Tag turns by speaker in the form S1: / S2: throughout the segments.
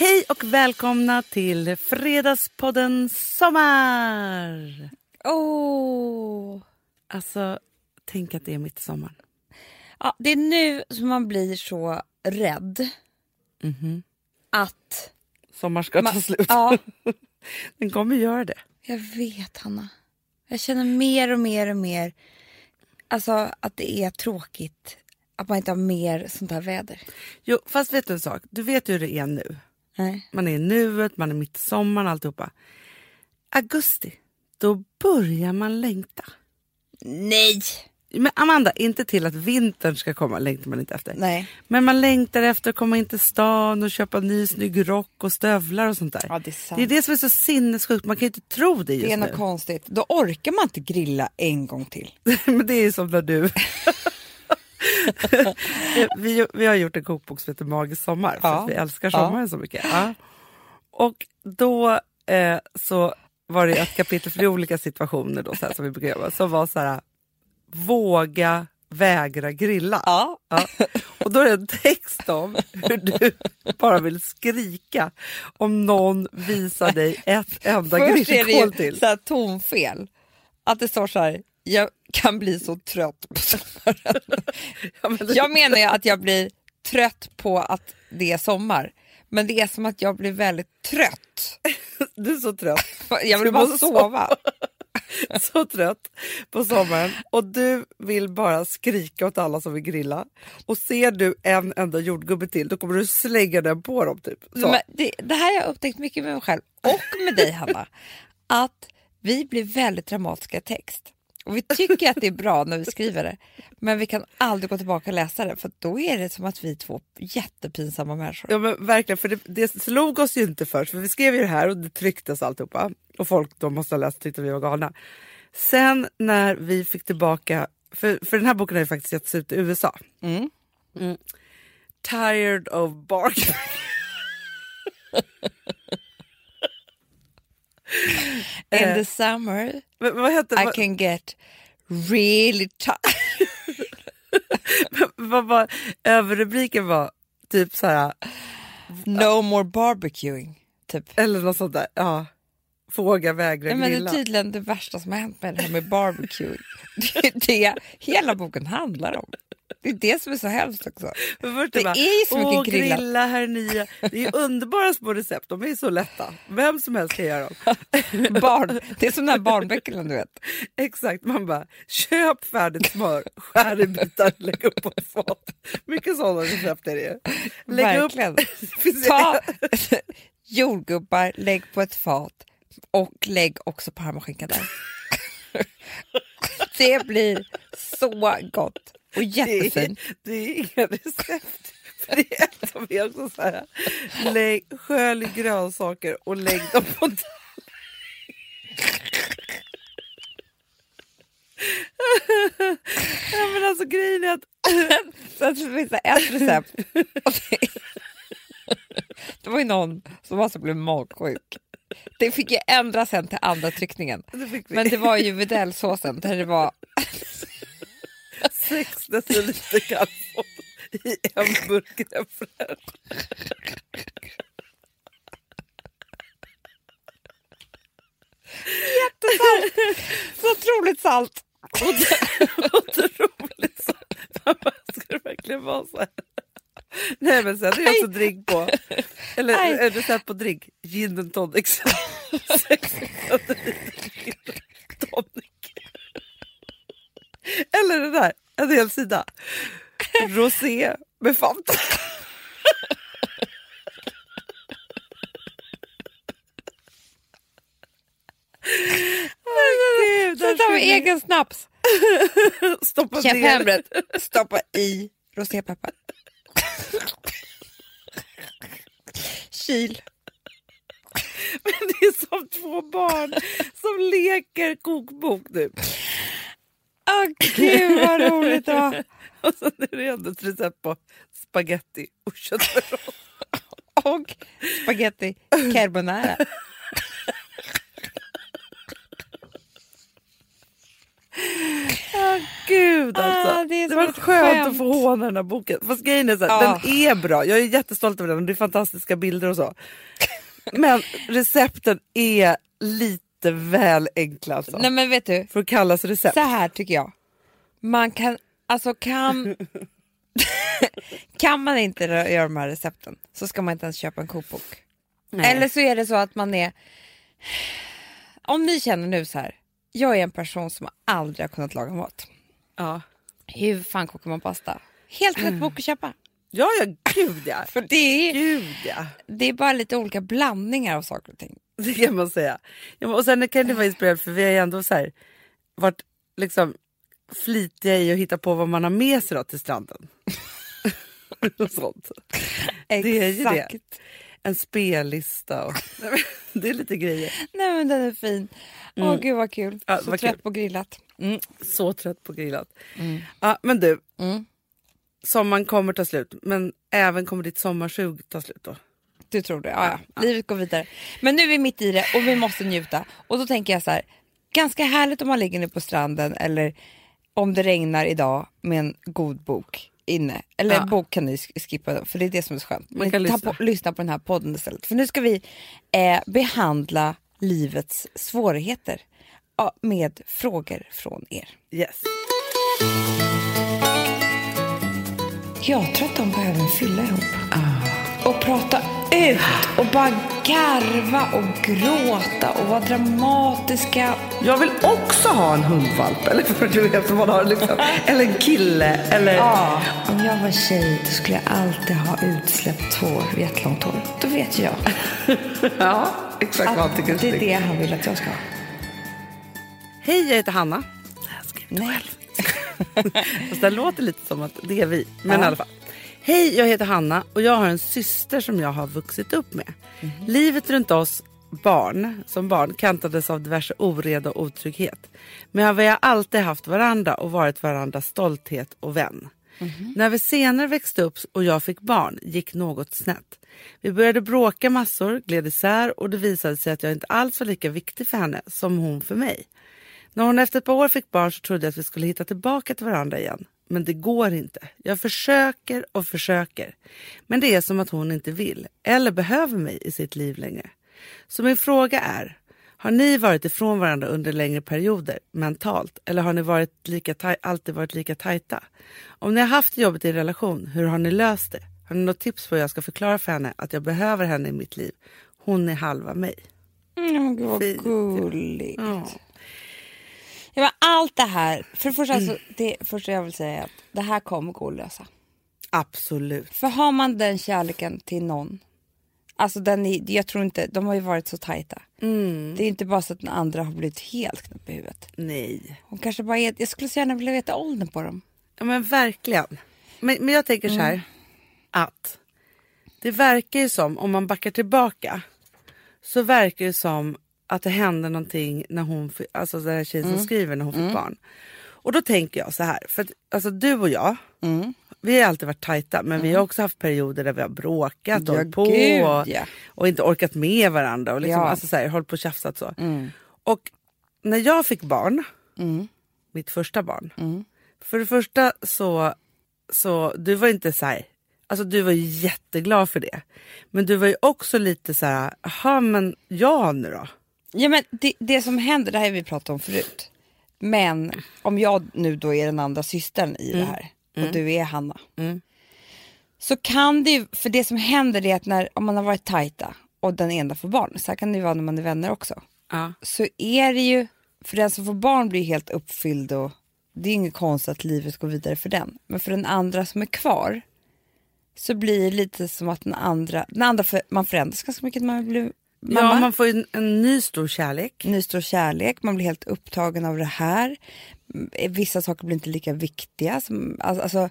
S1: Hej och välkomna till Fredagspodden Sommar!
S2: Åh!
S1: Alltså, tänk att det är mitt i sommaren.
S2: Ja, det är nu som man blir så rädd att...
S1: Sommar ska ta
S2: Man,
S1: slut.
S2: ja,
S1: Den kommer göra det.
S2: jag vet Hanna. Jag känner mer och mer och mer alltså, att det är tråkigt att man inte har mer sånt här väder.
S1: Jo, fast vet du en sak? Du vet hur det är nu.
S2: Nej.
S1: Man är i nuet, man är mitt i sommaren, alltihopa. Augusti, då börjar man längta.
S2: Nej!
S1: Men Amanda, inte till att vintern ska komma längtar man inte efter.
S2: Nej.
S1: Men man längtar efter att komma in till stan och köpa ny snygg rock och stövlar och sånt där.
S2: Ja, det är sant.
S1: det är det som är så sinnessjukt, man kan inte tro det just
S2: Det är
S1: nu.
S2: något konstigt. Då orkar man inte grilla en gång till.
S1: Men det är som när du... vi, vi har gjort en kokbok som heter Magisk sommar för
S2: Ja.
S1: att vi älskar
S2: Ja.
S1: sommaren så mycket. Ja. Och då eh, så var det ett kapitel, för det är olika situationer då, så här, som vi brukar göra, som var så här, våga vägra grilla.
S2: Ja.
S1: Ja. Och då är det en text om hur du bara vill skrika om någon visar dig ett enda
S2: Först är det
S1: grillkol
S2: ju
S1: till.
S2: så här tonfel. Att det står så här, jag kan bli så trött på sommaren. Jag menar ju att jag blir trött på att det är sommar. Men det är som att jag blir väldigt trött.
S1: Du är så trött.
S2: Jag vill bara sova.
S1: så trött på sommaren och du vill bara skrika åt alla som vill grilla. Och ser du en enda jordgubbe till då kommer du slänga den på dem. Typ.
S2: Det, det här har jag upptäckt mycket med mig själv och med dig Hanna. Att vi blir väldigt dramatiska i text. Och vi tycker att det är bra när vi skriver det. Men vi kan aldrig gå tillbaka och läsa det för då är det som att vi är två jättepinsamma människor.
S1: Ja men verkligen, för det, det slog oss ju inte först. För vi skrev ju det här och det trycktes alltihopa. Och folk de måste ha läst tyckte vi var galna. Sen när vi fick tillbaka, för, för den här boken har ju faktiskt getts ut i USA.
S2: Mm.
S1: Mm. Tired of bark.
S2: In the summer
S1: Men vad hette
S2: I
S1: vad,
S2: can get really tired.
S1: vad var, överrubriken var typ så här,
S2: No more barbecuing. Typ.
S1: eller något sånt där. Ja. Våga vägra
S2: men det är
S1: grilla.
S2: tydligen det värsta som har hänt med det här med barbecue. Det är det hela boken handlar om. Det är det som är så hemskt också.
S1: Först
S2: Det
S1: bara,
S2: är ju så mycket
S1: Åh,
S2: grillat."
S1: grilla här nya. Det är underbara små recept, de är så lätta. Vem som helst kan göra dem.
S2: Barn, det är som de här barnböckerna du vet.
S1: Exakt, man bara köp färdigt smör, skär i bitar, lägg upp på fat. Mycket sådana recept är det. Lägg
S2: Verkligen.
S1: upp,
S2: Ta jordgubbar, lägg på ett fat och lägg också parmaskinka där. Det blir så gott och
S1: det, är, det är inga recept. För det är ett som är också så här, lägg, skölj grönsaker och lägg dem på en Ja men alltså grejen är att
S2: Så att det finns ett recept. Det, var ju någon som alltså blev magsjuk. Det fick jag ändra sen till andra tryckningen.
S1: det
S2: Men det var ju videllsåsen där det var
S1: sex deciliter kalvfond i en burk crème fraîche.
S2: så otroligt salt.
S1: Otroligt. Mamma, Ska det verkligen vara så här? Nej men sen är det också drink på. Eller
S2: Nej.
S1: är det så på drink? Gin and tonic. Eller det där, en hel sida. Rosé med Fanta. Gud,
S2: Så tar vi egen snaps.
S1: Stoppa ner.
S2: Stoppa i rosépeppar. Kyl.
S1: Men det är som två barn som leker kokbok nu.
S2: Åh gud vad roligt det var.
S1: Och sen är det ändå ett recept på spaghetti och köttfärssås.
S2: Och spaghetti carbonara.
S1: Åh gud alltså.
S2: Ah, det är
S1: Det var skönt att få håna den här boken. Fast grejen är så här,
S2: Ja.
S1: den är bra. Jag är jättestolt över den och det är fantastiska bilder och så. Men recepten är lite väl enkla alltså.
S2: Nej men vet du,
S1: För att kallas recept.
S2: så här tycker jag. Man kan, alltså kan... kan man inte göra de här recepten så ska man inte ens köpa en kokbok.
S1: Nej.
S2: Eller så är det så att man är... Om ni känner nu så här, jag är en person som aldrig har kunnat laga mat.
S1: Ja.
S2: Hur fan kokar man pasta? Helt rätt bok att köpa.
S1: ja, ja, gud ja.
S2: För det är,
S1: Gud ja.
S2: det är bara lite olika blandningar av saker och ting.
S1: Det kan man säga. Och sen kan det vara inspirerande för vi har ju ändå så här, varit liksom flitiga i att hitta på vad man har med sig då till stranden. och sånt. är ju det.
S2: Exakt.
S1: En spellista och det är lite grejer.
S2: Nej men den är fin. Åh gud vad kul.
S1: Ja,
S2: så
S1: vad
S2: trött
S1: kul.
S2: på grillat. Mm.
S1: Så trött på grillat. Ja, men du,
S2: Mm.
S1: sommaren kommer ta slut men även kommer ditt sommarsug ta slut då?
S2: Du tror det? Ja, ja. Livet går vidare. Men nu är vi mitt i det och vi måste njuta. Och då tänker jag så här, ganska härligt om man ligger nu på stranden eller om det regnar idag med en god bok inne. Eller
S1: Ja.
S2: bok kan ni sk- skippa för det är det som är så skönt.
S1: Man kan lyssna.
S2: På, lyssna på den här podden istället. För nu ska vi eh, behandla livets svårigheter ja, med frågor från er.
S1: Yes.
S2: Jag tror att de behöver fylla ihop. Och prata ut och bara garva och gråta och vara dramatiska.
S1: Jag vill också ha en hundvalp. Eller för du vet, man har liksom, eller en kille. Eller...
S2: Ja. Om jag var tjej då skulle jag alltid ha utsläppt hår, jättelångt hår. Då vet jag
S1: Ja, exakt vad han tycker
S2: det är det han vill att jag ska ha.
S1: Hej, jag heter Hanna. Jag skrev
S2: Nej.
S1: Fast det låter lite som att det är vi. Men
S2: Ja.
S1: i alla fall. Hej, jag heter Hanna och jag har en syster som jag har vuxit upp med. Livet runt oss barn, som barn kantades av diverse oreda och otrygghet. Men vi har alltid haft varandra och varit varandras stolthet och vän. När vi senare växte upp och jag fick barn gick något snett. Vi började bråka massor, gled isär och det visade sig att jag inte alls var lika viktig för henne som hon för mig. När hon efter ett par år fick barn så trodde jag att vi skulle hitta tillbaka till varandra igen. Men det går inte. Jag försöker och försöker. Men det är som att hon inte vill eller behöver mig i sitt liv längre. Så min fråga är, har ni varit ifrån varandra under längre perioder mentalt eller har ni varit lika alltid varit lika tajta? Om ni har haft jobbet i en relation, hur har ni löst det? Har ni något tips på hur jag ska förklara för henne att jag behöver henne i mitt liv? Hon är halva mig.
S2: Mm, gud vad
S1: Fint.
S2: gulligt.
S1: Ja.
S2: Ja, men allt det här, för det första, alltså, det första jag vill säga är att det här kommer gå att lösa.
S1: Absolut.
S2: För har man den kärleken till någon, alltså den är, jag tror inte, de har ju varit så tajta.
S1: Mm.
S2: Det är inte bara så att den andra har blivit helt knäpp i huvudet.
S1: Nej.
S2: Hon kanske bara är, jag skulle så gärna vilja veta åldern på dem.
S1: Ja, men verkligen. Men, men jag tänker så här att det verkar ju som, om man backar tillbaka, så verkar det som att det hände någonting när hon, alltså den här tjejen som skriver när hon fick barn. Och då tänker jag så här, för att, alltså du och jag, vi har alltid varit tajta men vi har också haft perioder där vi har bråkat och
S2: Ja,
S1: hållit på
S2: gud,
S1: och,
S2: ja.
S1: och inte orkat med varandra och liksom,
S2: Ja.
S1: alltså så här, hållit på och tjafsat så. Och när jag fick barn, mitt första barn, för det första så, så du var inte så här, alltså du var ju jätteglad för det. Men du var ju också lite så här, jaha men jag nu då?
S2: Ja men det, det som händer, det här har vi pratat om förut. Men om jag nu då är den andra systern i det här och du är Hanna.
S1: Mm.
S2: Så kan det ju, för det som händer är att när, om man har varit tajta och den ena får barn, så här kan det ju vara när man är vänner också.
S1: Ja.
S2: Så är det ju, för den som får barn blir helt uppfylld och det är inget konstigt att livet går vidare för den. Men för den andra som är kvar så blir det lite som att den andra, den andra för, man förändras ganska mycket när man blir mamma.
S1: Ja, man får en, en ny stor kärlek.
S2: ny stor kärlek, man blir helt upptagen av det här. Mm, Vissa saker blir inte lika viktiga. Som, alltså,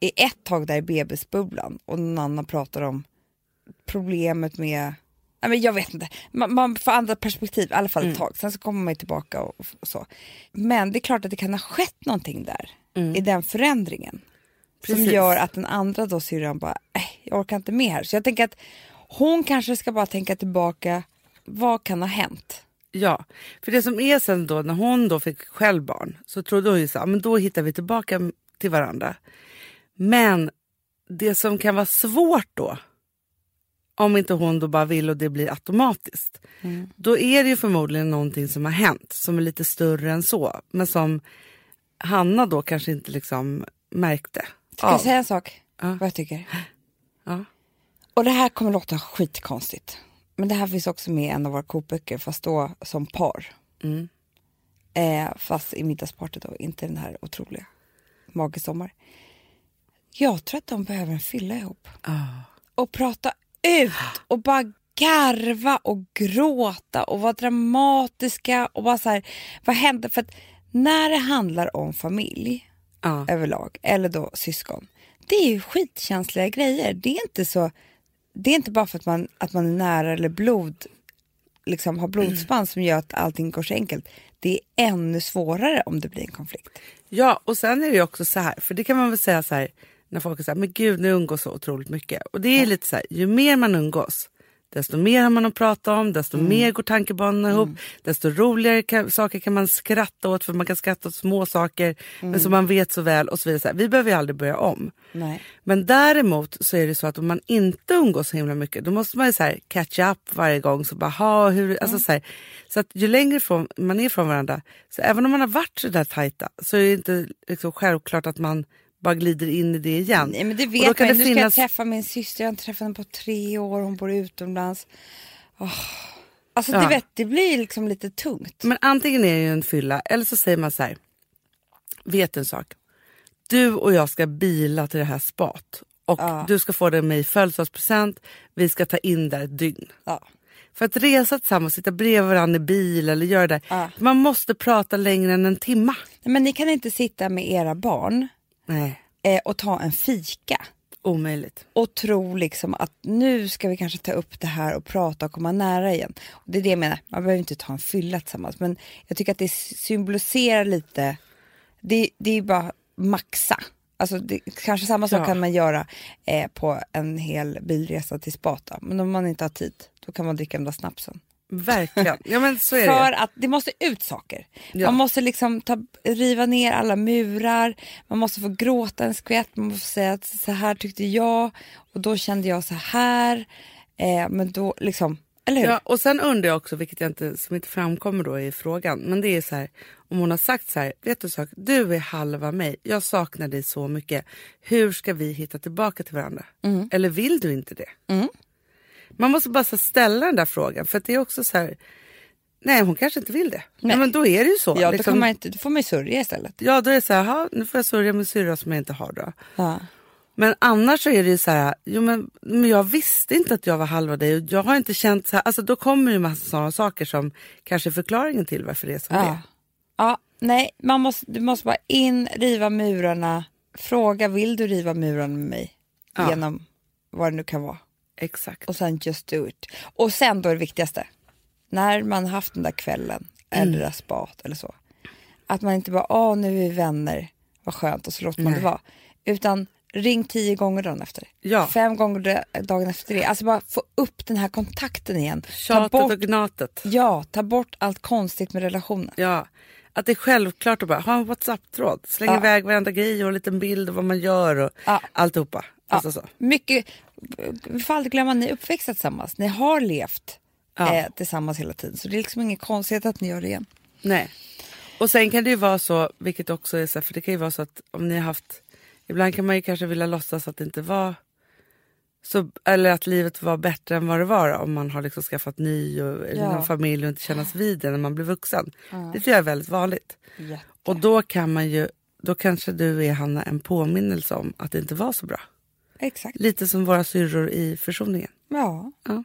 S2: i ett tag där i bebisbubblan och någon annan pratar om problemet med Nej, men jag vet inte, man, man får andra perspektiv i alla fall ett tag. Sen så kommer man tillbaka och, och så. Men det är klart att det kan ha skett någonting där i den förändringen. Som
S1: Precis.
S2: gör att den andra då syrran bara, äh, jag orkar inte med här. Så jag tänker att hon kanske ska bara tänka tillbaka, vad kan ha hänt?
S1: Ja, för det som är sen då när hon då fick själv barn så trodde hon ju så men då hittar vi tillbaka till varandra. Men det som kan vara svårt då, om inte hon då bara vill och det blir automatiskt,
S2: Mm.
S1: då är det ju förmodligen någonting som har hänt som är lite större än så. Men som Hanna då kanske inte liksom märkte.
S2: Ska jag säga en sak?
S1: Ja.
S2: Vad jag tycker?
S1: Ja.
S2: Och det här kommer låta skitkonstigt. Men det här finns också med i en av våra kokböcker, fast då som par.
S1: Mm.
S2: Eh, fast i middagspartyt då, inte den här otroliga Magisk sommar. Jag tror att de behöver en fylla ihop.
S1: Ah.
S2: Och prata ut och bara garva och gråta och vara dramatiska och bara så här, vad händer? För att när det handlar om familj
S1: Ja.
S2: överlag, eller då syskon, det är ju skitkänsliga grejer. Det är inte så, det är inte bara för att man, att man är nära eller blod, liksom har blodsband som gör att allting går så enkelt. Det är ännu svårare om det blir en konflikt.
S1: Ja, och sen är det ju också så här, för det kan man väl säga så här när folk här, men gud ni umgås så otroligt mycket. Och det är lite så här, ju mer man umgås, desto mer har man att prata om, desto mer går tankebanorna ihop, desto roligare kan, saker kan man skratta åt, för man kan skratta åt små saker, men som man vet så väl och så vidare. Vi behöver ju aldrig börja om.
S2: Nej.
S1: Men däremot så är det så att om man inte umgås så himla mycket då måste man ju så här catch up varje gång. Så bara, ha, hur, alltså så, här, så att ju längre ifrån man är från varandra, så även om man har varit så där tajta så är det inte liksom självklart att man bara glider in i det igen.
S2: Nej men det vet
S1: kan
S2: man
S1: det.
S2: Nu ska jag träffa min syster, jag har inte träffat henne på tre år, hon bor utomlands. Åh. Alltså
S1: Ja.
S2: det, vet, det blir liksom lite tungt.
S1: Men antingen är det en fylla eller så säger man så här, vet en sak. Du och jag ska bila till det här spat och
S2: Ja.
S1: du ska få det med i födelsedagspresent. Vi ska ta in där ett dygn.
S2: Ja.
S1: För att resa tillsammans, sitta bredvid varandra i bil eller göra det.
S2: Ja.
S1: Man måste prata längre än en timma.
S2: Men ni kan inte sitta med era barn
S1: Nej,
S2: eh, och ta en fika
S1: omöjligt.
S2: och tro liksom att nu ska vi kanske ta upp det här och prata och komma nära igen. Och det är det jag menar, man behöver inte ta en fylla tillsammans men jag tycker att det symboliserar lite, det, det är ju bara maxa. Alltså det, kanske samma sak
S1: Ja.
S2: kan man göra eh, på en hel bilresa till Spata men om man inte har tid då kan man dricka den där snapsen.
S1: Verkligen. Ja men så är det.
S2: För att det måste ut saker.
S1: Ja.
S2: Man måste liksom ta, riva ner alla murar, man måste få gråta en skvätt, man måste säga att så här tyckte jag och då kände jag så här. Eh, men då liksom, eller hur?
S1: Ja, och sen undrar jag också, vilket jag inte, som inte framkommer då i frågan, men det är så här, om hon har sagt så här, vet du sak, du är halva mig, jag saknar dig så mycket, hur ska vi hitta tillbaka till varandra?
S2: Mm.
S1: Eller vill du inte det? Man måste bara ställa den där frågan, för att det är också så här, nej hon kanske inte vill det.
S2: Nej.
S1: Ja, men då är det ju så.
S2: Ja, då,
S1: liksom.
S2: man inte, då får man ju sörja istället.
S1: Ja, då är det så här, "Ha, nu får jag sörja min syrra som jag inte har då.
S2: Ja.
S1: Men annars så är det ju så här, jo men, men jag visste inte att jag var halva dig och jag har inte känt så här, alltså då kommer ju massa sådana saker som kanske är förklaringen till varför det är som det är.
S2: Ja. ja, nej, man måste, du måste bara in, riva murarna, fråga vill du riva murarna med mig?
S1: Ja.
S2: Genom vad det nu kan vara.
S1: Exakt.
S2: och sen just do it. Och sen då det viktigaste, när man haft den där kvällen eller där spat eller så, att man inte bara, åh nu är vi vänner, vad skönt och så låter man
S1: Nej.
S2: det vara. Utan ring tio gånger dagen efter.
S1: Ja.
S2: Fem gånger dagen efter det. Alltså bara få upp den här kontakten igen. Ta
S1: Tjatet
S2: bort,
S1: och gnatet.
S2: ja, ta bort allt konstigt med relationen.
S1: Ja. Att det är självklart att bara ha en WhatsApp-tråd. Släng
S2: Ja.
S1: iväg varenda grej och en liten bild av vad man gör och
S2: Ja.
S1: alltihopa.
S2: Ja,
S1: Alltså så.
S2: mycket, vi får aldrig glömma att ni är uppväxta tillsammans. Ni har levt
S1: Ja.
S2: eh, tillsammans hela tiden. Så det är liksom inget konstigt att ni gör det igen.
S1: Nej. Och sen kan det ju vara så, vilket också är så här, för det kan ju vara så att om ni har haft, ibland kan man ju kanske vilja låtsas att det inte var så, eller att livet var bättre än vad det var om man har liksom skaffat ny och, eller
S2: Ja.
S1: någon familj och inte kännas vid det när man blir vuxen. Det tror jag är väldigt vanligt.
S2: Jätte.
S1: Och då kan man ju, då kanske du är Hanna en påminnelse om att det inte var så bra.
S2: Exakt.
S1: Lite som våra syrror i försoningen.
S2: Ja.
S1: Ja.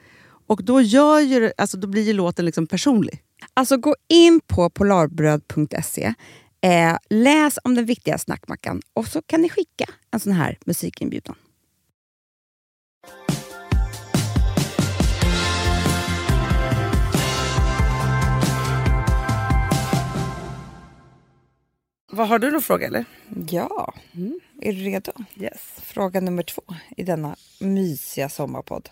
S1: Och då, gör ju, alltså, då blir ju låten liksom personlig.
S2: Alltså gå in på polarbröd.se, eh, läs om den viktiga snackmackan och så kan ni skicka en sån här musikinbjudan.
S1: Vad Har du någon fråga eller?
S3: Ja, är du redo?
S1: Yes.
S3: Fråga nummer två i denna mysiga sommarpodd.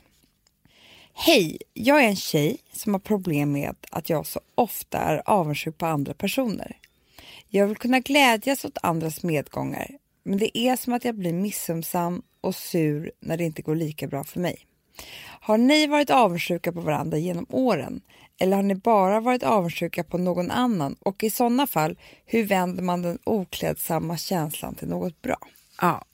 S3: Hej, jag är en tjej som har problem med att jag så ofta är avundsjuk på andra personer. Jag vill kunna glädjas åt andras medgångar,
S2: men det är som att jag blir missunnsam och sur när det inte går lika bra för mig. Har ni varit avundsjuka på varandra genom åren? Eller har ni bara varit avundsjuka på någon annan? Och i sådana fall, hur vänder man den oklädsamma känslan till något bra?
S1: Ja.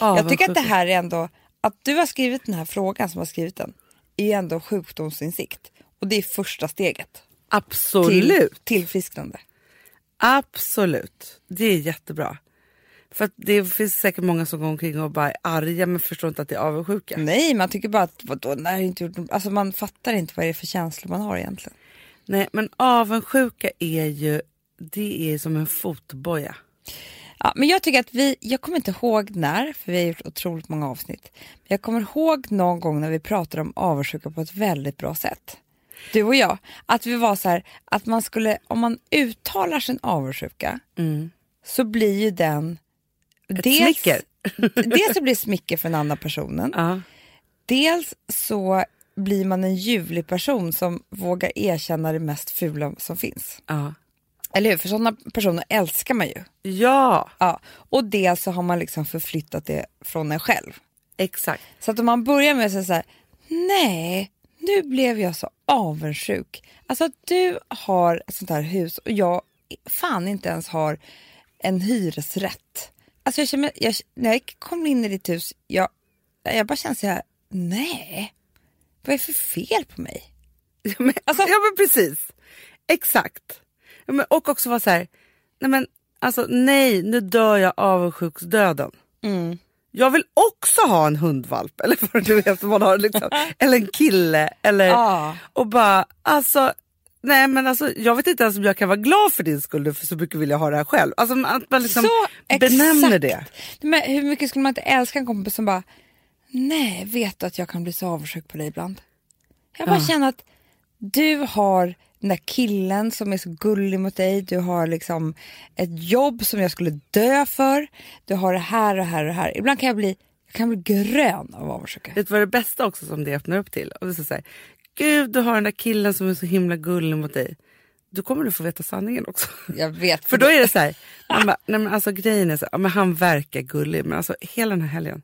S2: Jag tycker att det här är ändå, att du har skrivit den här frågan som har skrivit den, är ändå sjukdomsinsikt. Och det är första steget till
S1: Absolut.
S2: tillfrisknande.
S1: Absolut. Det är jättebra. För det finns säkert många som går omkring och bara är arga men förstår inte att det är avundsjuka.
S2: Nej, man tycker bara att vadå, när inte gjort alltså man fattar inte vad det är för känslor man har egentligen.
S1: Nej, men avundsjuka är ju det är som en fotboja.
S2: Ja, men jag tycker att vi, jag kommer inte ihåg när, för vi har gjort otroligt många avsnitt. Men jag kommer ihåg någon gång när vi pratade om avundsjuka på ett väldigt bra sätt. Du och jag, att vi var så här, att man skulle, om man uttalar sin avundsjuka så blir ju den
S1: Ett smicker.
S2: dels så blir det smicker för den andra personen.
S1: Ja.
S2: Dels så blir man en ljuvlig person som vågar erkänna det mest fula som finns.
S1: Ja.
S2: Eller hur? För sådana personer älskar man ju.
S1: ja,
S2: Ja. Och dels så har man liksom förflyttat det från en själv.
S1: exakt.
S2: Så att om man börjar med att säga så här, nej, nu blev jag så avundsjuk. Alltså att du har ett sånt här hus och jag fan inte ens har en hyresrätt. Alltså jag känner, jag, när jag kom in i ditt hus, jag, jag bara känner så här, nej, vad är det för fel på mig? Alltså-
S1: ja, men precis. Exakt. Ja, men, och också vara så här, nej men alltså nej, nu dör jag avundsjuksdöden.
S2: Mm.
S1: Jag vill också ha en hundvalp eller vad är som man har. Liksom. eller en kille. Eller,
S2: Ja.
S1: Och bara, alltså, nej men alltså jag vet inte ens om jag kan vara glad för din skull för så mycket vill jag ha det här själv. Alltså att man liksom
S2: Så
S1: benämner det.
S2: Men hur mycket skulle man inte älska en kompis som bara, nej, vet du att jag kan bli så avundsjuk på dig ibland? Jag bara känner att du har den där killen som är så gullig mot dig, du har liksom ett jobb som jag skulle dö för, du har det här och här och här. Ibland kan jag bli, jag kan bli grön av avundsjuka.
S1: Vet du vad det bästa också som det öppnar upp till? Och det är så här, Gud du har den där killen som är så himla gullig mot dig. Då kommer du få veta sanningen också.
S2: Jag vet.
S1: För då är det så här, man bara, nej men alltså grejen är så här, men han verkar gullig men alltså hela den här helgen.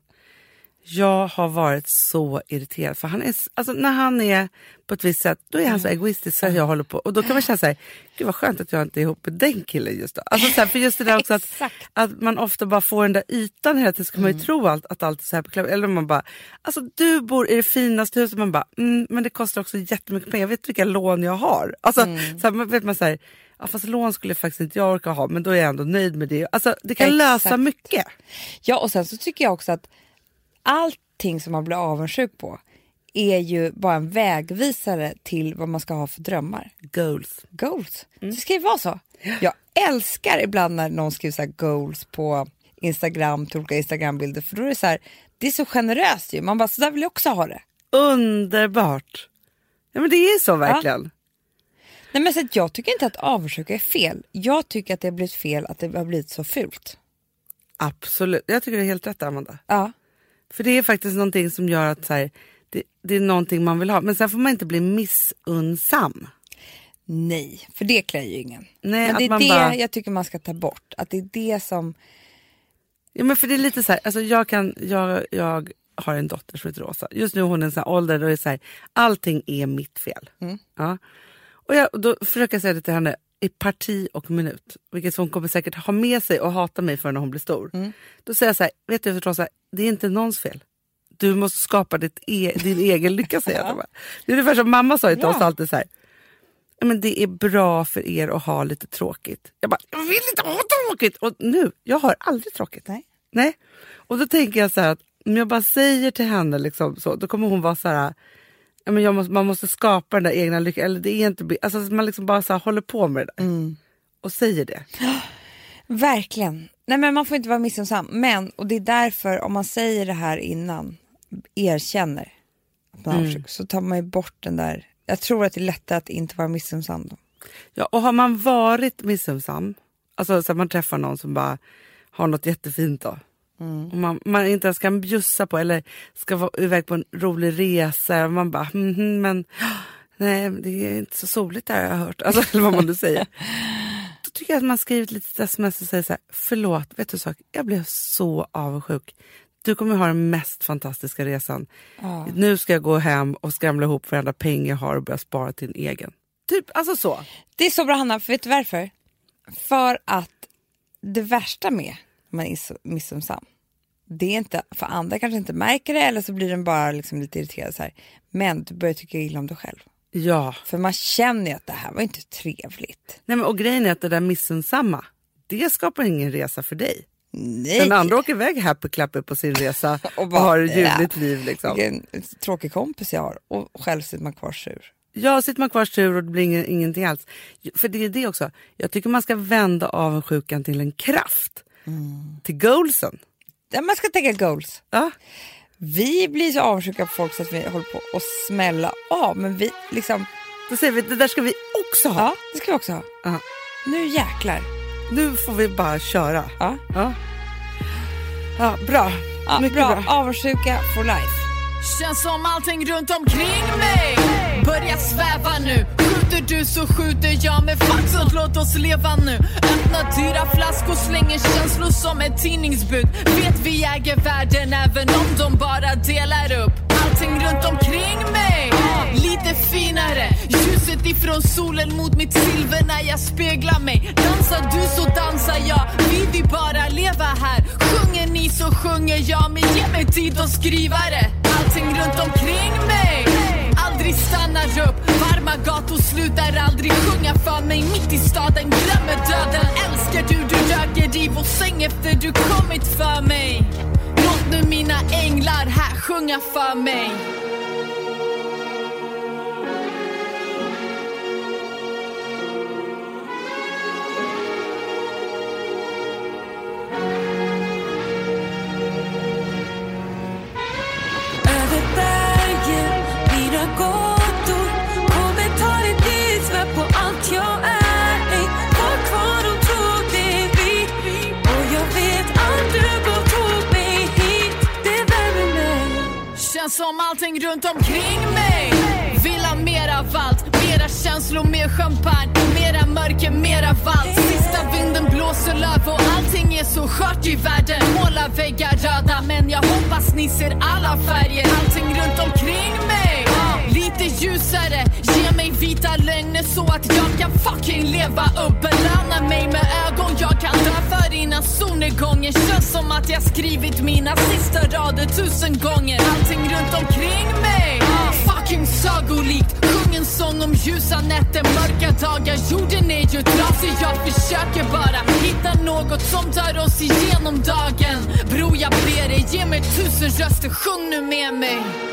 S1: Jag har varit så irriterad för han är, alltså när han är på ett visst sätt då är han så egoistisk så jag håller på och då kan man känna så här, gud vad skönt att jag inte är ihop med den killen just då. Alltså så här, för just det där också att, att man ofta bara får den där ytan hela tiden så kan man ju tro allt, att allt är så här beklämt. Eller man bara, alltså du bor i det finaste huset man bara, mm, men det kostar också jättemycket pengar, jag vet vilka lån jag har. Alltså så här, man vet man så här, ja, fast lån skulle faktiskt inte jag orka ha men då är jag ändå nöjd med det. Alltså det kan lösa
S2: Exakt.
S1: mycket.
S2: Ja, och sen så tycker jag också att allting som man blir avundsjuk på är ju bara en vägvisare till vad man ska ha för drömmar.
S1: Goals.
S2: Goals.
S1: Mm.
S2: Det ska ju vara så. Jag älskar ibland när någon skriver så goals på Instagram till olika Instagrambilder för då är det så här, det är så generöst ju. Man bara, så där vill jag också ha det.
S1: Underbart. Ja men det är så verkligen.
S2: Nej, men så att jag tycker inte att avundsjuka är fel. Jag tycker att det har blivit fel att det har blivit så fult.
S1: Absolut. Jag tycker det är helt rätt Amanda.
S2: Ja.
S1: För det är faktiskt någonting som gör att så här, det, det är någonting man vill ha. Men sen får man inte bli missunnsam.
S2: Nej, för det klär ju ingen.
S1: Nej,
S2: men det är det
S1: bara-
S2: jag tycker man ska ta bort. Att det är det som...
S1: Ja, men för det är lite så här, alltså jag, kan, jag, jag har en dotter som heter Rosa. Just nu är hon i en sån här ålder då det är så här, allting är mitt fel. Ja. Och jag, då försöker jag säga det till henne i parti och minut. Vilket hon kommer säkert ha med sig och hata mig för när hon blir stor. Då säger jag så här, vet du Rosa, det är inte någons fel. Du måste skapa e din egen lycka säger jag. henne. Det är ungefär som mamma sa till
S2: Ja.
S1: oss alltid så här. "Ja, Men det är bra för er att ha lite tråkigt. Jag bara, jag vill inte ha tråkigt! Och nu, jag har aldrig tråkigt.
S2: Nej.
S1: Nej. Och då tänker jag så här att om jag bara säger till henne liksom så, då kommer hon vara så här, men jag måste, man måste skapa den där egna lyckan. Eller det är inte, alltså man liksom bara så här, håller på med det där. Och säger det.
S2: Verkligen. Nej men man får inte vara missunnsam. Men, och det är därför om man säger det här innan, erkänner att man är avundsjuk, så tar man ju bort den där. Jag tror att det är lättare att inte vara missunnsam då.
S1: Ja, och har man varit missunnsam, alltså så man träffar någon som bara har något jättefint då. Och man, man inte ens kan bjussa på eller ska vara iväg på en rolig resa. Och man bara, mhm, men nej det är inte så soligt där har jag hört. Alltså, eller vad man nu säger. Tycker jag att man skriver ett litet sms och säger så här, förlåt, vet du sak, jag blev så avundsjuk. Du kommer ha den mest fantastiska resan.
S2: Ja.
S1: Nu ska jag gå hem och skramla ihop varenda peng jag har och börja spara till en egen. Typ, alltså så.
S2: Det är så bra Hanna, för vet du varför? För att det värsta med när man är missunnsam, det är inte, för andra kanske inte märker det eller så blir den bara liksom lite irriterad så här. Men du börjar tycka illa om dig själv.
S1: Ja.
S2: För man känner ju att det här var inte trevligt.
S1: Nej, men, och grejen är att det där missunnsamma, det skapar ingen resa för dig.
S2: Nej!
S1: Den andra åker iväg happy clappy på sin resa och,
S2: bara,
S1: har ett
S2: ja.
S1: ljuvligt liv. Liksom.
S2: Vilken tråkig kompis jag har och själv sitter man kvar sur.
S1: Ja, sitter man kvar sur och det blir ingen, ingenting alls. För det är det också, jag tycker man ska vända avundsjukan till en kraft. Till goalsen.
S2: Ja, Man ska tänka goals.
S1: Ja.
S2: Vi blir så avundsjuka på folk så att vi håller på att smälla av. Men vi liksom,
S1: Då säger vi, det där ska vi också ha.
S2: ja det ska vi också ha.
S1: Ja.
S2: Nu jäklar.
S1: Nu får vi bara köra.
S2: Ja.
S1: Ja, ja bra.
S2: Ja,
S1: Mycket
S2: bra.
S1: bra.
S2: Avundsjuka for life.
S4: Känns som allting runt omkring mig börjar sväva nu Skjuter du så skjuter jag med sånt låt oss leva nu Öppna dyra flaskor, slänger känslor som ett tidningsbud Vet vi äger världen även om som bara delar upp Allting runt omkring mig. Lite finare Ljuset ifrån solen mot mitt silver när jag speglar mig. Dansar du så dansar jag, vi vill bara leva här. Sjunger ni så sjunger jag, men ge mig tid att skriva det Allting runt omkring mig. Aldrig stannar upp Varma gator slutar aldrig sjunga för mig. Mitt i staden glömmer döden Älskar du, du röker i vår säng efter du kommit för mig. Låt nu mina änglar här sjunga för mig. Som allting runt omkring mig. Vill ha mer av allt Mera känslor, mer champagne Mera mörker, mera valt Sista vinden blåser löv och allting är så skört i världen. Måla väggar röda men jag hoppas ni ser alla färger. Allting runt omkring mig. Lite ljusare, ge mig vita lögner så att jag kan fucking leva upp. Belöna mig med ögon. Jag kan dö för innan solnedgången Känns som att jag skrivit mina sista rader tusen gånger. Allting runt omkring mig Fucking sagolikt. Sjung en sång om ljusa nätter, mörka dagar. Jorden är ju trasig, jag försöker bara hitta något som tar oss igenom dagen. Bror jag ber dig, ge mig tusen röster, sjung nu med mig.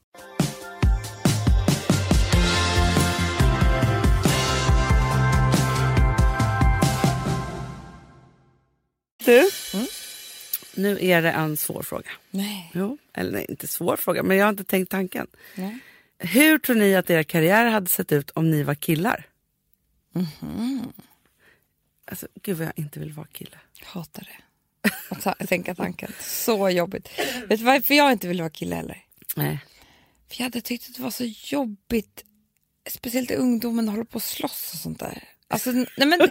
S1: Du, Nu är det en svår fråga.
S2: Nej.
S1: Jo, eller nej, inte svår fråga, men jag har inte tänkt tanken.
S2: Nej.
S1: Hur tror ni att era karriärer hade sett ut om ni var killar? Alltså, gud vad jag inte vill vara kille.
S2: Hatar det. Att tänka tanken. Så jobbigt. Vet du varför jag inte vill vara kille heller?
S1: Nej.
S2: För jag hade tyckt att det var så jobbigt, speciellt i ungdomen, att hålla på och slåss och sånt där. Alltså, nej men,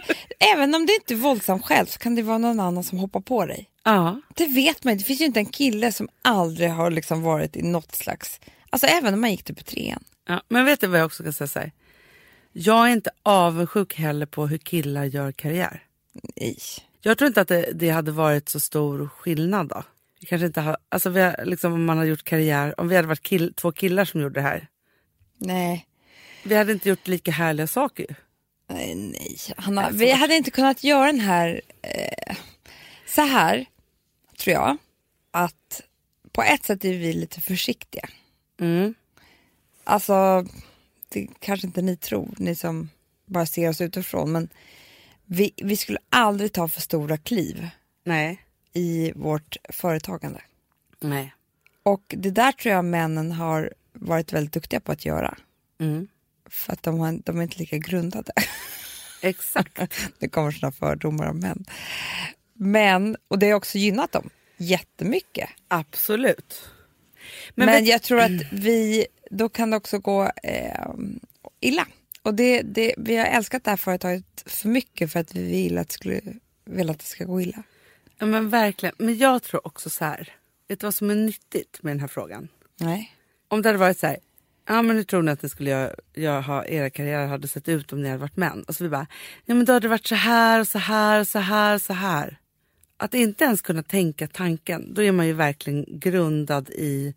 S2: även om det inte är våldsamt själv så kan det vara någon annan som hoppar på dig.
S1: Ja,
S2: Det vet man inte. Det finns ju inte en kille som aldrig har liksom varit i något slags... Alltså även om man gick typ i trean.
S1: ja. Men vet du vad jag också kan säga? Så här? Jag är inte avundsjuk heller på hur killar gör karriär.
S2: Nej.
S1: Jag tror inte att det, det hade varit så stor skillnad då. Vi kanske inte har, alltså vi har, liksom, om man har gjort karriär, om vi hade varit kill, två killar som gjorde det här.
S2: Nej.
S1: Vi hade inte gjort lika härliga saker ju.
S2: Nej, nej. Hanna, vi hade inte kunnat göra den här... Eh, så här, tror jag, att på ett sätt är vi lite försiktiga.
S1: Mm.
S2: Alltså, det kanske inte ni tror, ni som bara ser oss utifrån, men vi, vi skulle aldrig ta för stora kliv
S1: Nej.
S2: I vårt företagande.
S1: Nej.
S2: Och det där tror jag männen har varit väldigt duktiga på att göra.
S1: Mm.
S2: För att de, har, de är inte lika grundade.
S1: Exakt.
S2: Det kommer sådana fördomar om män. Men, och det har också gynnat dem jättemycket.
S1: Absolut.
S2: Men,
S1: Men
S2: jag tror att vi, då kan det också gå eh, illa. Och det, det, vi har älskat det här företaget för mycket för att vi vill att, det skulle, vill att det ska gå illa.
S1: Ja, men verkligen. Men jag tror också så här. Vet du vad som är nyttigt med den här frågan?
S2: Nej.
S1: Om det hade varit så här. Ja men hur tror ni att ni skulle göra, göra, ha, era karriärer hade sett ut om ni hade varit män? Och så vi bara. Ja men då hade det varit så här och så här och så här och så här. Att inte ens kunna tänka tanken. Då är man ju verkligen grundad i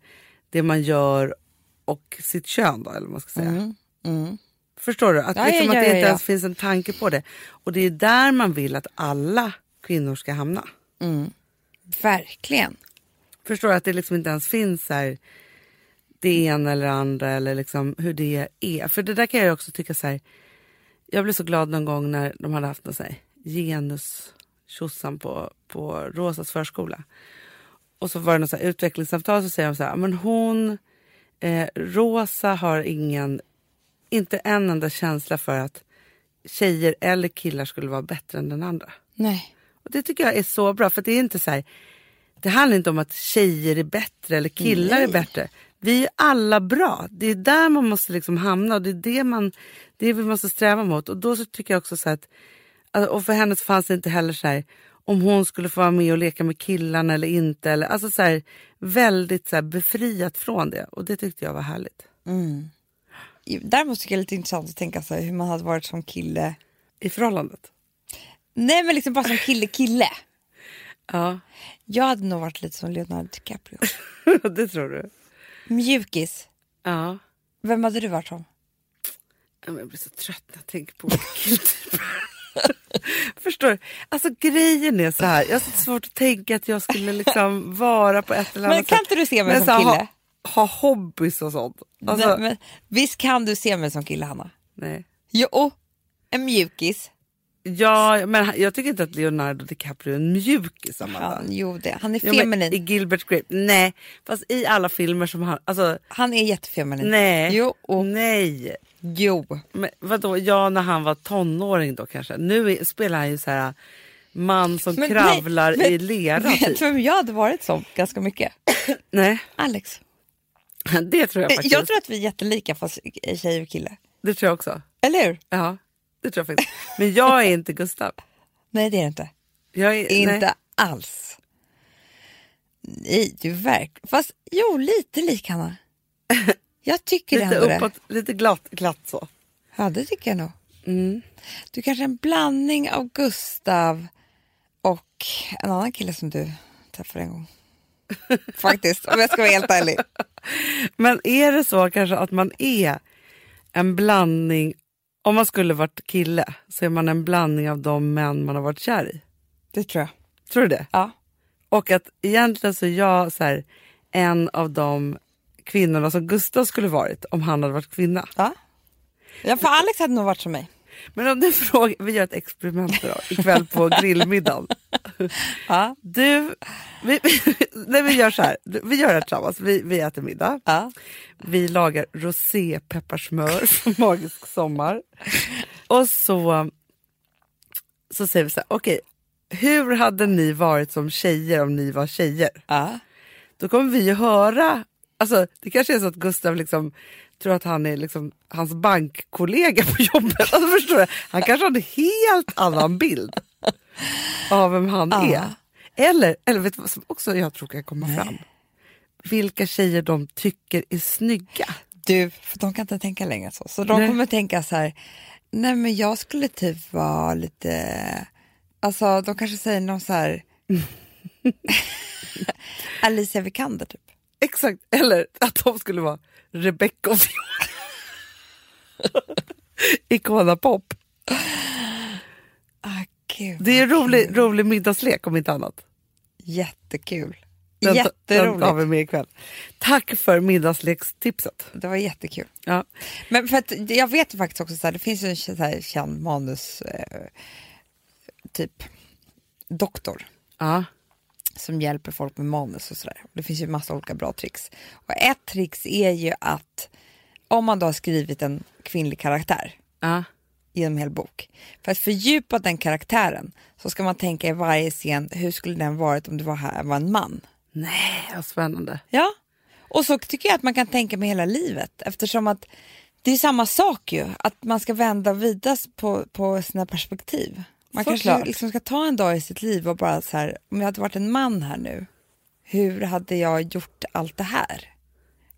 S1: det man gör och sitt kön då eller vad man ska säga. Förstår du? Att,
S2: Ja,
S1: liksom
S2: ja,
S1: att det inte ens finns en tanke på det. Och det är där man vill att alla kvinnor ska hamna.
S2: Verkligen.
S1: Förstår att det liksom inte ens finns här, det ena eller andra eller liksom hur det är. För det där kan jag också tycka så här. Jag blev så glad någon gång när de hade haft någon så här genus på, på Rosas förskola. Och så var det något så här utvecklingssamtal så säger de så här, men hon, eh, Rosa har ingen, inte en enda känsla för att tjejer eller killar skulle vara bättre än den andra.
S2: Nej.
S1: Och det tycker jag är så bra för det är inte så här, det handlar inte om att tjejer är bättre eller killar är bättre. Vi är alla bra. Det är där man måste liksom hamna och det är det, man, det vi måste sträva mot. Och då så tycker jag också så att, och för henne fanns det inte heller så här, om hon skulle få vara med och leka med killarna eller inte. Eller, alltså så här, väldigt så här, befriat från det och det tyckte jag var härligt.
S2: Däremot tycker jag det är lite intressant att tänka sig hur man hade varit som kille.
S1: I förhållandet.
S2: Nej men liksom bara som kille-kille.
S1: Ja,
S2: Jag hade nog varit lite som Leonardo DiCaprio.
S1: det tror du.
S2: Mjukis.
S1: Ja.
S2: Vem hade du varit som?
S1: Jag blir så trött när jag tänker på. Förstår du? Alltså grejen är så här. Jag har så svårt att tänka att jag skulle liksom vara på ett eller annat
S2: Men kan
S1: sätt.
S2: inte du se mig
S1: Men
S2: som kille?
S1: Ha, ha hobbys och sånt. Alltså,
S2: Nej, men, visst kan du se mig som kille Hanna?
S1: nej.
S2: Jo, en mjukis.
S1: Ja, men jag tycker inte att Leonardo DiCaprio är en mjukis.
S2: Han, jo, det. han är
S1: Jo,
S2: feminin.
S1: I Gilbert Grape, nej. Fast i alla filmer som han, alltså
S2: Han är jättefeminin.
S1: nej.
S2: Jo, och,
S1: Nej.
S2: jo.
S1: Men vadå, ja när han var tonåring då kanske. Nu spelar han ju så här man som
S2: Men
S1: kravlar
S2: nej,
S1: i
S2: men-
S1: lera.
S2: Vet
S1: Typ.
S2: du vem jag hade varit som ganska mycket?
S1: Nej,
S2: Alex.
S1: det tror jag faktiskt.
S2: Jag tror att vi är jättelika fast tjej och kille.
S1: Det tror jag också.
S2: Eller hur?
S1: Ja, det tror jag faktiskt. Men jag är inte Gustav.
S2: Nej det är det inte.
S1: Jag är,
S2: Inte
S1: nej.
S2: alls. Nej, du verkar... Fast jo, lite lik Hanna. Jag tycker
S1: Lite
S2: det.
S1: uppåt, lite glatt, glatt så.
S2: Ja, det tycker jag nog.
S1: Mm.
S2: Du kanske är en blandning av Gustav och en annan kille som du träffade en gång. Faktiskt, om jag ska vara helt ärlig.
S1: Men är det så kanske att man är en blandning, om man skulle varit kille så är man en blandning av de män man har varit kär i?
S2: Det tror jag.
S1: Tror du det?
S2: Ja.
S1: Och att egentligen så är jag så här, en av de kvinnorna som Gustav skulle varit om han hade varit kvinna.
S2: ja. Ja, för Alex hade nog varit som mig.
S1: Men om du frågar, vi gör ett experiment då, ikväll på grillmiddagen.
S2: Ja.
S1: Du, vi, nej, vi gör så här. Vi gör det här tillsammans. Vi, vi äter middag.
S2: Ja.
S1: Vi lagar rosépepparsmör från Magisk sommar. Och så, så säger vi så här, okej, hur hade ni varit som tjejer om ni var tjejer?
S2: Ja.
S1: Då kommer vi ju höra, alltså det kanske är så att Gustav liksom tror att han är liksom hans bankkollega på jobbet. Alltså, förstår du? Han kanske har en helt annan bild av vem han
S2: Ja.
S1: är. Eller, eller vet du vad som också jag tror kan komma fram? Vilka tjejer de tycker är snygga.
S2: Du, för de kan inte tänka längre så. Så de
S1: Nej.
S2: kommer tänka så här, nej men jag skulle typ vara lite, alltså de kanske säger någon så här, Alicia Vikander typ.
S1: Exakt, eller att de skulle vara Rebecca och. Icona Pop.
S2: Ah, gud,
S1: Det är en rolig,
S2: kul.
S1: rolig middagslek om inte annat.
S2: Jättekul.
S1: Den, den
S2: Jätteroligt.
S1: har vi med ikväll. Tack för middagslekstipset.
S2: Det var jättekul.
S1: Ja.
S2: Men för att jag vet faktiskt också så här, det finns en så här känd manus, eh, typ doktor
S1: Ja.
S2: som hjälper folk med manus och sådär. Det finns ju massa olika bra tricks. Och ett tricks är ju att om man då har skrivit en kvinnlig karaktär
S1: Ja.
S2: I en hel bok. För att fördjupa den karaktären så ska man tänka i varje scen, hur skulle den varit om det var, här, var en man?
S1: Nej, vad spännande.
S2: Ja, och så tycker jag att man kan tänka med hela livet eftersom att det är samma sak ju, att man ska vända och vidas på, på sina perspektiv. Man
S1: Såklart.
S2: kanske liksom ska ta en dag i sitt liv och bara så här, om jag hade varit en man här nu, hur hade jag gjort allt det här?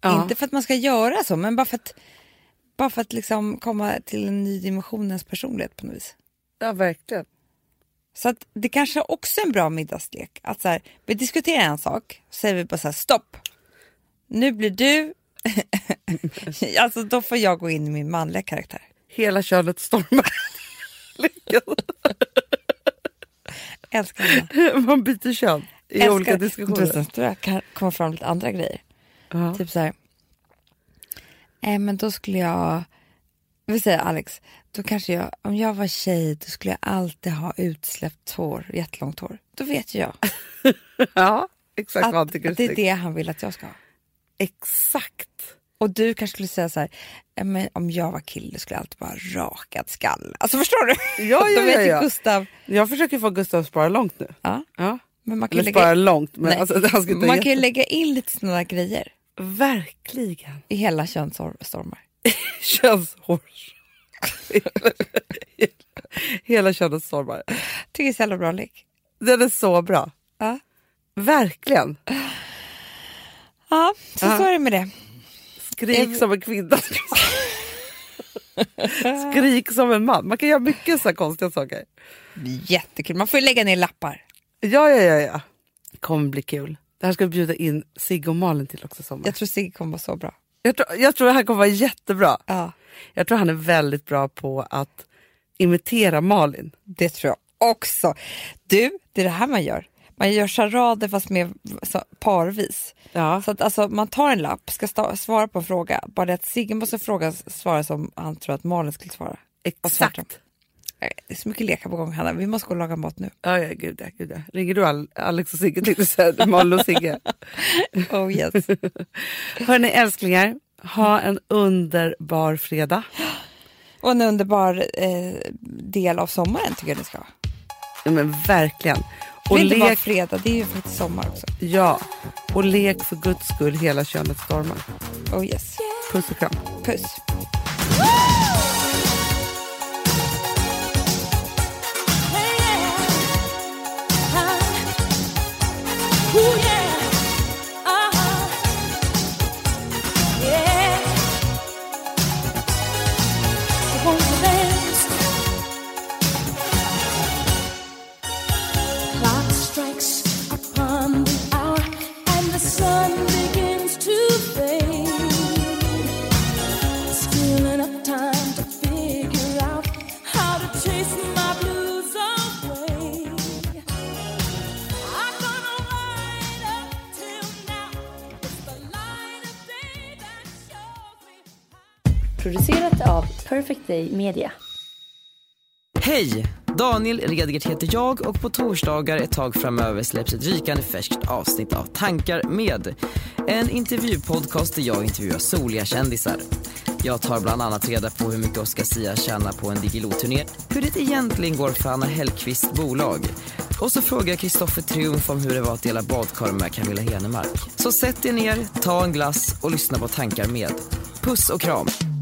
S1: Ja.
S2: Inte för att man ska göra så, men bara för att, bara för att liksom komma till en ny dimension i ens personlighet på något vis.
S1: Ja, verkligen.
S2: Så att det kanske också är en bra middagslek. Att så här, vi diskuterar en sak, så säger vi bara så här, stopp. Nu blir du... alltså då får jag gå in i min manliga karaktär.
S1: Hela könet stormar.
S2: Älskar henne.
S1: Man byter kön i
S2: Älskar-
S1: olika
S2: Du
S1: diskussioner.
S2: sen tror jag kan komma fram lite andra grejer.
S1: Ja.
S2: Typ så här. Eh, men då skulle jag... Vi säger Alex, då kanske jag, om jag var tjej då skulle jag alltid ha utsläppt hår, jättelångt hår. Då vet ju jag
S1: ja, exakt vad
S2: att,
S1: är
S2: att det är det han vill att jag ska ha.
S1: Exakt.
S2: Och du kanske skulle säga så här, "Ja, men om jag var kille skulle jag alltid vara rakad skall. Alltså förstår du?
S1: Ja, ja, ja, ja.
S2: Gustav.
S1: Jag försöker få Gustav att spara långt nu.
S2: Ja,
S1: Ja.
S2: men man kan,
S1: Eller spara
S2: lägga,
S1: långt, men alltså,
S2: man kan ju lägga in lite sådana grejer
S1: Verkligen.
S2: i hela könsstormar.
S1: Könshår. Hela könet stormar.
S2: Tycker det är så jävla bra lek.
S1: Den är så bra.
S2: Ja,
S1: Verkligen.
S2: ja så,
S1: Ja.
S2: så är det med det.
S1: Skrik som en kvinna. Skrik som en man. Man kan göra mycket så här konstiga saker.
S2: Jättekul, man får ju lägga ner lappar.
S1: Ja, ja, ja. ja. Kommer bli kul. Det här ska vi bjuda in Sigge och Malin till också sommar.
S2: Jag tror Sigge kommer vara så bra.
S1: Jag tror, jag tror här kommer vara jättebra.
S2: Ja,
S1: Jag tror han är väldigt bra på att imitera Malin.
S2: det tror jag också. Du, det är det här man gör. Man gör charader fast med parvis.
S1: Ja.
S2: Så att alltså, man tar en lapp, ska svara på en fråga. Bara det att Sigge måste fråga, svara som han tror att Malin skulle svara.
S1: Exakt.
S2: Eh, Det är så mycket lekar på gång Hanna, vi måste gå och laga mat nu.
S1: Ja, ja, gud, ja, gud ja. Ringer du Al- Alex och Sigge till säga Malin och Sigge?
S2: Oh yes.
S1: Hörni älsklingar, ha en underbar fredag.
S2: och en underbar eh, del av sommaren tycker jag ni ska ha.
S1: Ja, men verkligen.
S2: Det
S1: Och
S2: är inte bara
S1: lek,
S2: fredag, det är ju faktiskt sommar också.
S1: ja, och lek för guds skull hela könet stormar.
S2: Oh yes.
S1: Puss och kram.
S2: Puss.
S5: Media.
S6: Hej!
S5: Daniel Redgert heter jag och på torsdagar ett tag framöver släpps ett rykande färskt avsnitt av Tankar med. En intervjupodcast där jag intervjuar soliga kändisar. Jag tar bland annat reda på hur mycket Oscar Sia tjänar på en Diggiloo-turné, hur det egentligen går för Anna Hellqvists bolag. Och så frågar jag Kristoffer Triumf om hur det var att dela badkar med Camilla Henemark. Så sätt er ner, ta en glass och lyssna på Tankar med. Puss och kram!